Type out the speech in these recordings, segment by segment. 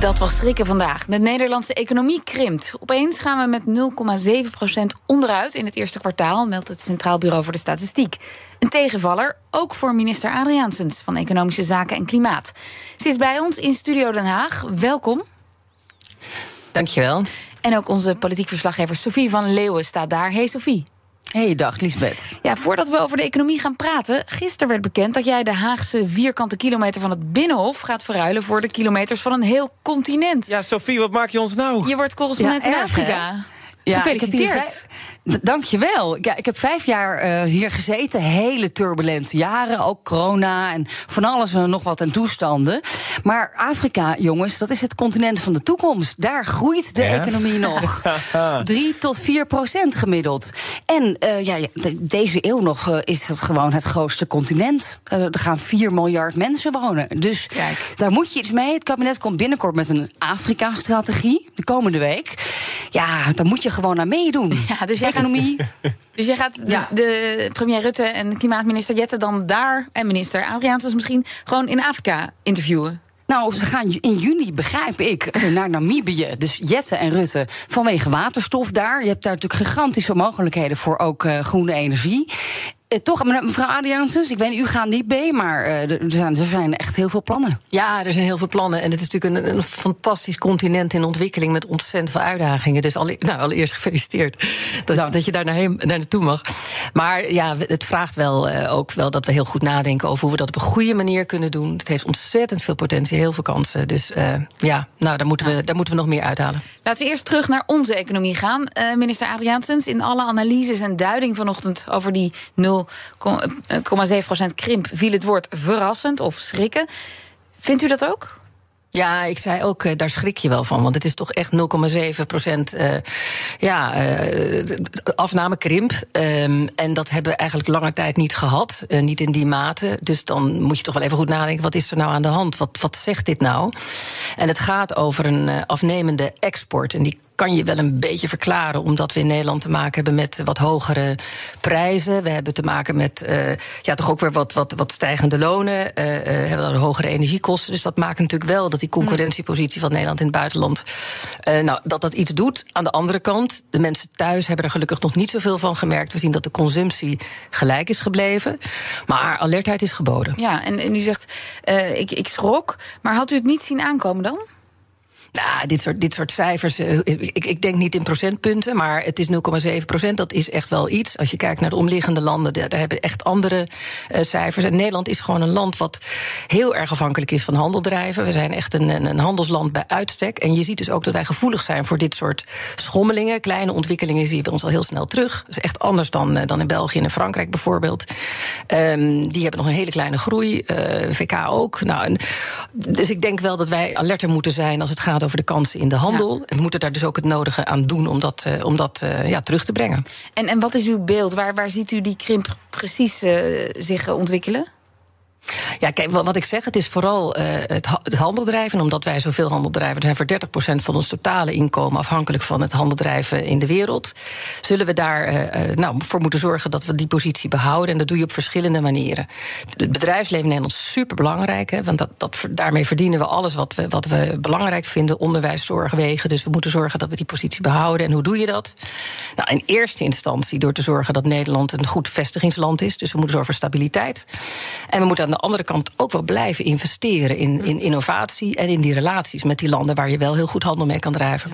Dat was schrikken vandaag. De Nederlandse economie krimpt. Opeens gaan we met 0,7% onderuit in het eerste kwartaal, meldt het Centraal Bureau voor de Statistiek. Een tegenvaller, ook voor minister Adriaansens van Economische Zaken en Klimaat. Ze is bij ons in Studio Den Haag. Welkom. Dankjewel. En ook onze politiek verslaggever Sophie van Leeuwen staat daar. Hey Sophie. Hey, dag Lisbeth. Ja, voordat we over de economie gaan praten, gisteren werd bekend dat jij de Haagse vierkante kilometer van het Binnenhof gaat verruilen voor de kilometers van een heel continent. Ja, Sophie, wat maak je ons nou? Je wordt correspondent Ja, in Afrika. Ja, Gefeliciteerd. Dank je wel. Ja, ik heb vijf jaar eh, hier gezeten. Hele turbulente jaren. Ook corona en van alles en nog wat en toestanden. Maar Afrika, jongens, dat is het continent van de toekomst. Daar groeit de Ja? economie nog. Drie tot vier procent gemiddeld. En eh, ja, ja, de- deze eeuw nog eh, is het gewoon het grootste continent. Er gaan 4 miljard mensen wonen. Dus Kijk. daar moet je iets mee. Het kabinet komt binnenkort met een Afrika-strategie. De komende week. Ja, daar moet je gewoon aan meedoen. Ja, dus jij gaat- Economie. Dus jij gaat de, Ja. de premier Rutte en klimaatminister Jette dan daar... en minister Adriaansens misschien gewoon in Afrika interviewen? Nou, ze gaan in juni, begrijp ik, eh, naar Namibië. Dus Jette en Rutte vanwege waterstof daar. Je hebt daar natuurlijk gigantische mogelijkheden voor ook eh, groene energie. Eh, toch, mevrouw Adriaansens, ik weet niet, u gaat niet mee, maar eh, er, zijn, er zijn echt heel veel plannen. Ja, er zijn heel veel plannen. En het is natuurlijk een, een fantastisch continent in ontwikkeling met ontzettend veel uitdagingen. Dus alle, nou, allereerst gefeliciteerd dat, dat je daar, naar daar naartoe mag. Maar ja, het vraagt wel eh, ook wel dat we heel goed nadenken over hoe we dat op een goede manier kunnen doen. Het heeft ontzettend veel potentie, heel veel kansen. Dus eh, ja, nou, daar moeten, we, daar moeten we nog meer uithalen. Laten we eerst terug naar onze economie gaan. Eh, minister Adriaansens, in alle analyses en duiding vanochtend... over die 0,7% krimp viel het woord verrassend of schrikken. Vindt u dat ook? Ja, ik zei ook, eh, daar schrik je wel van. Want het is toch echt 0,7 procent eh, ja, eh, afnamekrimp. Ehm, en dat hebben we eigenlijk lange tijd niet gehad. eh, niet in die mate. Dus dan moet je toch wel even goed nadenken... wat is er nou aan de hand? Wat, wat zegt dit nou? En het gaat over een eh, afnemende export. En die kan je wel een beetje verklaren... omdat we in Nederland te maken hebben met wat hogere prijzen. We hebben te maken met eh, ja, toch ook weer wat, wat, wat stijgende lonen. eh, hebben dan hogere energiekosten. Dus dat maakt natuurlijk wel dat die concurrentiepositie van Nederland in het buitenland... nou, dat dat iets doet. Aan de andere kant, de mensen thuis hebben er gelukkig nog niet zoveel van gemerkt. We zien dat de consumptie gelijk is gebleven. Maar alertheid is geboden. Ja, en, en u zegt, ik, ik schrok. Maar had u het niet zien aankomen dan? Nou, dit soort, dit soort cijfers, eh, ik, ik denk niet in procentpunten, maar het is 0,7 procent. Dat is echt wel iets. Als je kijkt naar de omliggende landen, daar hebben echt andere eh, cijfers. En Nederland is gewoon een land wat heel erg afhankelijk is van handeldrijven. We zijn echt een, een, handelsland bij uitstek. En je ziet dus ook dat wij gevoelig zijn voor dit soort schommelingen. Kleine ontwikkelingen zie je bij ons al heel snel terug. Dat is echt anders dan, eh, dan in België en in Frankrijk bijvoorbeeld. Ehm, die hebben nog een hele kleine groei. VK ook. Nou, dus ik denk wel dat wij alerter moeten zijn als het gaat over de kansen in de handel. En we moeten daar dus ook het nodige aan doen om dat, eh, om dat eh, ja, terug te brengen. En, en wat is uw beeld? Waar, waar ziet u die krimp precies eh, zich ontwikkelen? Ja, kijk, wat ik zeg, het is vooral eh, het, ha- het handeldrijven. Omdat wij zoveel handeldrijven we zijn voor 30% van ons totale inkomen afhankelijk van het handeldrijven in de wereld. Zullen we daar eh, eh, nou, voor moeten zorgen dat we die positie behouden? En dat doe je op verschillende manieren. Het bedrijfsleven in Nederland is superbelangrijk. Hè, want dat, dat, daarmee verdienen we alles wat we, wat we belangrijk vinden: onderwijs, zorg, wegen. Dus we moeten zorgen dat we die positie behouden. En hoe doe je dat? Nou, in eerste instantie door te zorgen dat Nederland een goed vestigingsland is. Dus we moeten zorgen voor stabiliteit. En we moeten aan de andere kant ook wel blijven investeren in, in innovatie en in die relaties met die landen waar je wel heel goed handel mee kan drijven.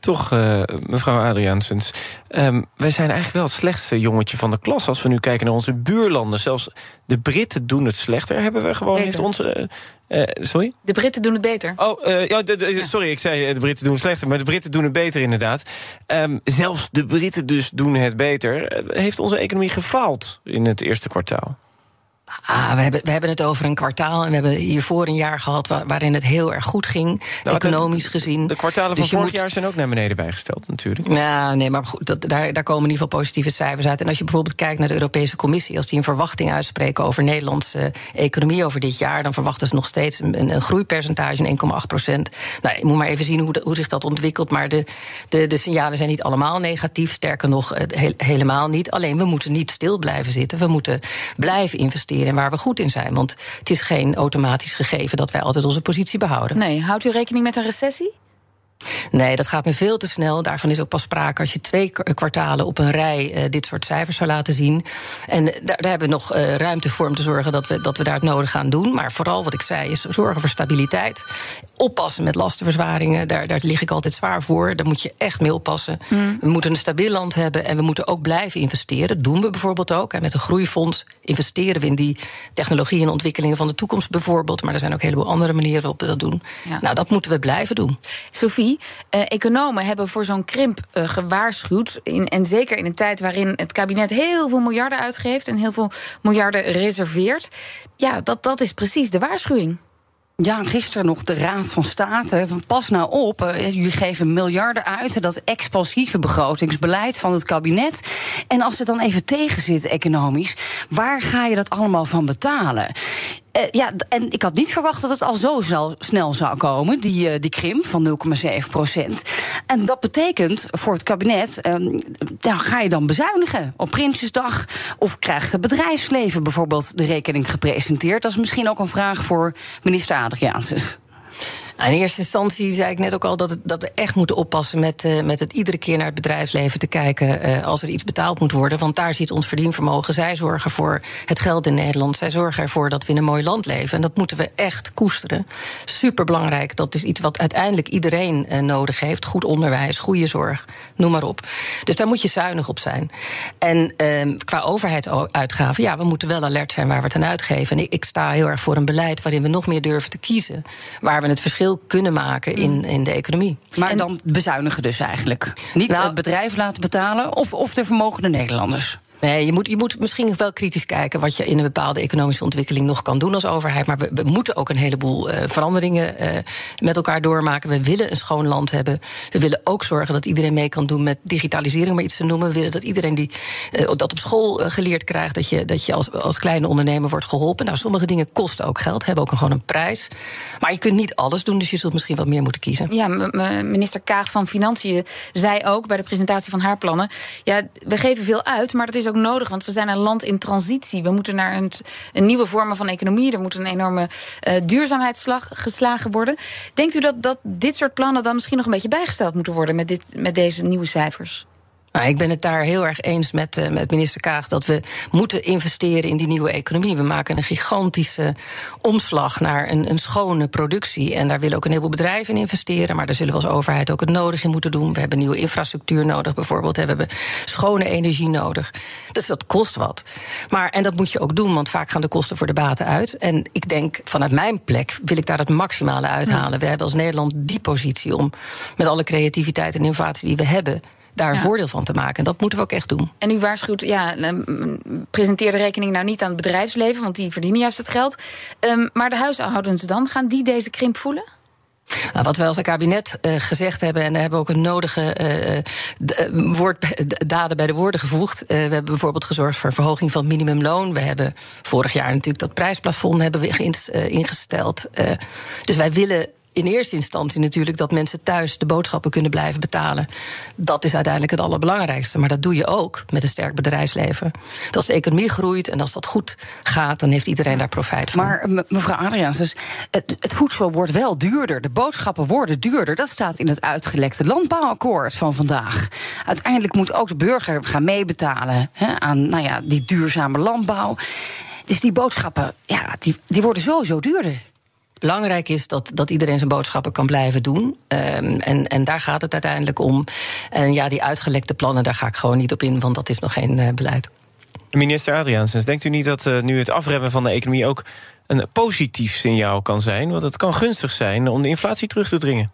Toch, eh, mevrouw Adriaansens. ehm, wij zijn eigenlijk wel het slechtste jongetje van de klas. Als we nu kijken naar onze buurlanden. Zelfs de Britten doen het slechter. Hebben we gewoon heeft onze. eh, eh, sorry? De Britten doen het beter. Oh, eh, ja, de- de- sorry, ik zei de Britten doen het slechter. Maar de Britten doen het beter, inderdaad. Ehm, zelfs de Britten dus doen het beter. Heeft onze economie gefaald in het eerste kwartaal? Ah, we, hebben, we hebben het over een kwartaal. En we hebben hiervoor een jaar gehad waarin het heel erg goed ging. Nou, economisch gezien. De kwartalen van dus vorig jaar zijn ook naar beneden bijgesteld, natuurlijk. Ja, nee, maar goed, dat, daar, daar komen in ieder geval positieve cijfers uit. En als je bijvoorbeeld kijkt naar de Europese Commissie, als die een verwachting uitspreken over Nederlandse economie over dit jaar, dan verwachten ze nog steeds een, een groeipercentage van 1,8 procent. Nou, je moet maar even zien hoe, hoe zich dat ontwikkelt. Maar de, de, de signalen zijn niet allemaal negatief. Sterker nog, helemaal niet. Alleen we moeten niet stil blijven zitten. We moeten blijven investeren waar we goed in zijn. Want het is geen automatisch gegeven dat wij altijd onze positie behouden. Nee, houdt u rekening met een recessie? Nee, dat gaat me veel te snel. Daarvan is ook pas sprake als je twee kwartalen op een rij uh, dit soort cijfers zou laten zien. En daar, daar hebben we nog uh, ruimte voor om te zorgen dat we, dat we daar het nodig gaan doen. Maar vooral wat ik zei is zorgen voor stabiliteit. Oppassen met lastenverzwaringen, daar, daar lig ik altijd zwaar voor. Daar moet je echt mee oppassen. Mm. We moeten een stabiel land hebben en we moeten ook blijven investeren. Dat doen we bijvoorbeeld ook. En met een groeifonds investeren we in die technologie en ontwikkelingen van de toekomst bijvoorbeeld. Maar er zijn ook een heleboel andere manieren waarop we dat doen. Ja. Nou, dat moeten we blijven doen. Sophie, uh, economen hebben voor zo'n krimp uh, gewaarschuwd. In, en zeker in een tijd waarin het kabinet heel veel miljarden uitgeeft en heel veel miljarden reserveert. Ja, dat, dat is precies de waarschuwing. Ja, gisteren nog de Raad van State. Van pas nou op, uh, jullie geven miljarden uit. Dat expansieve begrotingsbeleid van het kabinet. En als het dan even tegenzit economisch, waar ga je dat allemaal van betalen? Uh, ja, en ik had niet verwacht dat het al zo snel, zou komen, die, uh, die krimp van 0,7 procent. En dat betekent voor het kabinet, nou, ga je dan bezuinigen op Prinsjesdag? Of krijgt het bedrijfsleven bijvoorbeeld de rekening gepresenteerd? Dat is misschien ook een vraag voor minister Adriaansens. Nou, in eerste instantie zei ik net ook al dat, dat we echt moeten oppassen met, uh, met het iedere keer naar het bedrijfsleven te kijken uh, als er iets betaald moet worden. Want daar zit ons verdienvermogen. Zij zorgen voor het geld in Nederland. Zij zorgen ervoor dat we in een mooi land leven. En dat moeten we echt koesteren. Superbelangrijk. Dat is iets wat uiteindelijk iedereen uh, nodig heeft. Goed onderwijs, goede zorg, noem maar op. Dus daar moet je zuinig op zijn. En ehm, qua overheidsuitgaven, ja, we moeten wel alert zijn waar we het aan uitgeven. En ik, ik sta heel erg voor een beleid waarin we nog meer durven te kiezen. Waar we het verschil kunnen maken in, mm. in de economie. Maar dan bezuinigen dus eigenlijk. Niet nou, het bedrijf laten betalen of, of de vermogende Nederlanders. Nee, je moet, je moet misschien wel kritisch kijken wat je in een bepaalde economische ontwikkeling nog kan doen als overheid. Maar we, moeten ook een heleboel uh, veranderingen uh, met elkaar doormaken. We willen een schoon land hebben. We willen ook zorgen dat iedereen mee kan doen met digitalisering, maar iets te noemen. We willen dat iedereen die uh, dat op school geleerd krijgt, dat je, dat je als, als kleine ondernemer wordt geholpen. Nou, sommige dingen kosten ook geld, hebben ook gewoon een prijs. Maar je kunt niet alles doen, dus je zult misschien wat meer moeten kiezen. Ja, minister Kaag van Financiën zei ook bij de presentatie van haar plannen: ja, we geven veel uit, maar dat is ook nodig, want we zijn een land in transitie. We moeten naar een, een nieuwe vormen van economie. Er moet een enorme uh, duurzaamheidsslag geslagen worden. Denkt u dat, dat dit soort plannen dan misschien nog een beetje bijgesteld moeten worden met, dit, met deze nieuwe cijfers? Nou, ik ben het daar heel erg eens met, uh, met minister Kaag dat we moeten investeren in die nieuwe economie. We maken een gigantische omslag naar een, een schone productie. En daar willen ook een heleboel bedrijven in investeren. Maar daar zullen we als overheid ook het nodig in moeten doen. We hebben nieuwe infrastructuur nodig, bijvoorbeeld. We hebben schone energie nodig. Dus dat kost wat. Maar, en dat moet je ook doen, want vaak gaan de kosten voor de baten uit. En ik denk, vanuit mijn plek wil ik daar het maximale uithalen. We hebben als Nederland die positie om met alle creativiteit en innovatie die we hebben daar ja. voordeel van te maken. En dat moeten we ook echt doen. En u waarschuwt, ja, presenteer de rekening nou niet aan het bedrijfsleven, want die verdienen juist het geld. Um, maar de huishoudens dan, gaan die deze krimp voelen? Nou, wat wij als kabinet uh, gezegd hebben, en daar hebben we ook een nodige uh, woord, daden bij de woorden gevoegd. Uh, we hebben bijvoorbeeld gezorgd voor verhoging van minimumloon. We hebben vorig jaar natuurlijk dat prijsplafond hebben we ingesteld. dus wij willen in eerste instantie natuurlijk dat mensen thuis de boodschappen kunnen blijven betalen. Dat is uiteindelijk het allerbelangrijkste. Maar dat doe je ook met een sterk bedrijfsleven. Dat als de economie groeit en als dat goed gaat, dan heeft iedereen daar profijt van. Maar mevrouw Adriaans, dus het, het, voedsel wordt wel duurder. De boodschappen worden duurder. Dat staat in het uitgelekte landbouwakkoord van vandaag. Uiteindelijk moet ook de burger gaan meebetalen hè, aan nou ja, die duurzame landbouw. Dus die boodschappen, ja, die, die worden sowieso duurder. Belangrijk is dat, dat iedereen zijn boodschappen kan blijven doen. Um, en, en daar gaat het uiteindelijk om. En ja, die uitgelekte plannen, daar ga ik gewoon niet op in, want dat is nog geen uh, beleid. Minister Adriaansens, denkt u niet dat uh, nu het afremmen van de economie ook een positief signaal kan zijn? Want het kan gunstig zijn om de inflatie terug te dringen.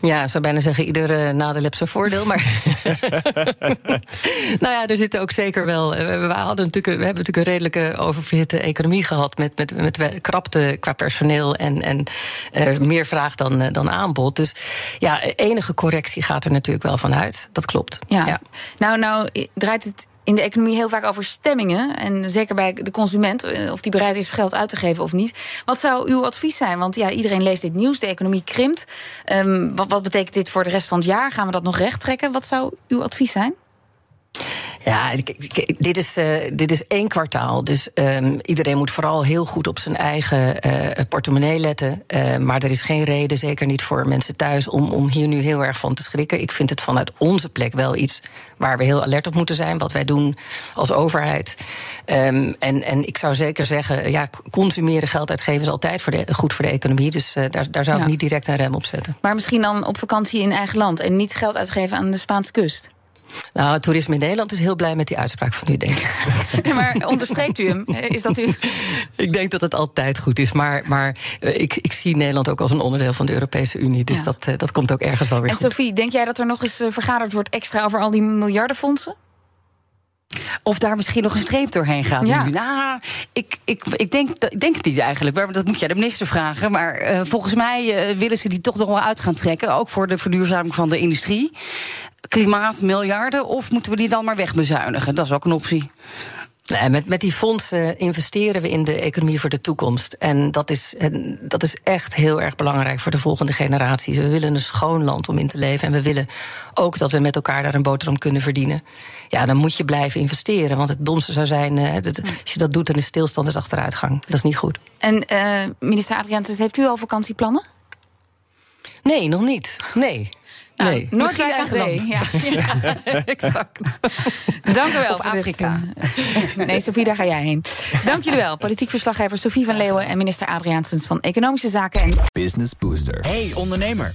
Ja, ik zou bijna zeggen, ieder uh, nadeel heeft zijn voordeel. Maar nou ja, er zitten ook zeker wel. We, hadden natuurlijk, we hebben natuurlijk een redelijke oververhitte economie gehad. Met, met, met krapte qua personeel en, en uh, meer vraag dan, uh, dan aanbod. Dus ja, enige correctie gaat er natuurlijk wel van uit. Dat klopt. Ja. ja. Nou, nou draait het in de economie heel vaak over stemmingen. En zeker bij de consument, eh, of die bereid is geld uit te geven of niet. Wat zou uw advies zijn? Want ja, iedereen leest dit nieuws, de economie krimpt. Um, wat, wat betekent dit voor de rest van het jaar? Gaan we dat nog recht trekken? Wat zou uw advies zijn? Ja, dit is, uh, dit is één kwartaal. Dus um, iedereen moet vooral heel goed op zijn eigen uh, portemonnee letten. Uh, maar er is geen reden, zeker niet voor mensen thuis, om, om hier nu heel erg van te schrikken. Ik vind het vanuit onze plek wel iets waar we heel alert op moeten zijn. Wat wij doen als overheid. Um, en, en ik zou zeker zeggen, ja, consumeren, geld uitgeven is altijd voor de, goed voor de economie. Dus daar, daar zou ik niet direct een rem op zetten. Maar misschien dan op vakantie in eigen land en niet geld uitgeven aan de Spaanse kust? Nou, toerisme in Nederland is heel blij met die uitspraak van u, denk ik. maar onderstreept u hem? Is dat u... Ik denk dat het altijd goed is. Maar, maar eh, ik, ik zie Nederland ook als een onderdeel van de Europese Unie. Dus dat, dat komt ook ergens wel weer en goed. En Sophie, denk jij dat er nog eens eh, vergaderd wordt extra over al die miljardenfondsen? Of daar misschien nog een streep doorheen gaat. Ja. Nu. Nou, ik, ik, ik, denk, ik denk het niet eigenlijk. Maar dat moet je de minister vragen. Maar uh, volgens mij uh, willen ze die toch nog wel uit gaan trekken. Ook voor de verduurzaming van de industrie. Klimaat, miljarden. Of moeten we die dan maar wegbezuinigen? Dat is ook een optie. Nee, met, met die fondsen investeren we in de economie voor de toekomst. En dat is, dat is echt heel erg belangrijk voor de volgende generaties. We willen een schoon land om in te leven. En we willen ook dat we met elkaar daar een boterham kunnen verdienen. Ja, dan moet je blijven investeren. Want het domste zou zijn, uh, dat, als je dat doet, dan is stilstand is achteruitgang. Dat is niet goed. En uh, minister Adriaanses, heeft u al vakantieplannen? Nee, nog niet. Nee. Nou, nee, Noordwijk aan zee. Ja. ja. exact. Dank u wel. Of Afrika. Dit, nee, Sofie, daar ga jij heen. Dank jullie wel. Politiek verslaggever Sofie van Leeuwen en minister Adriaansens van Economische Zaken en Business Booster. Hey ondernemer,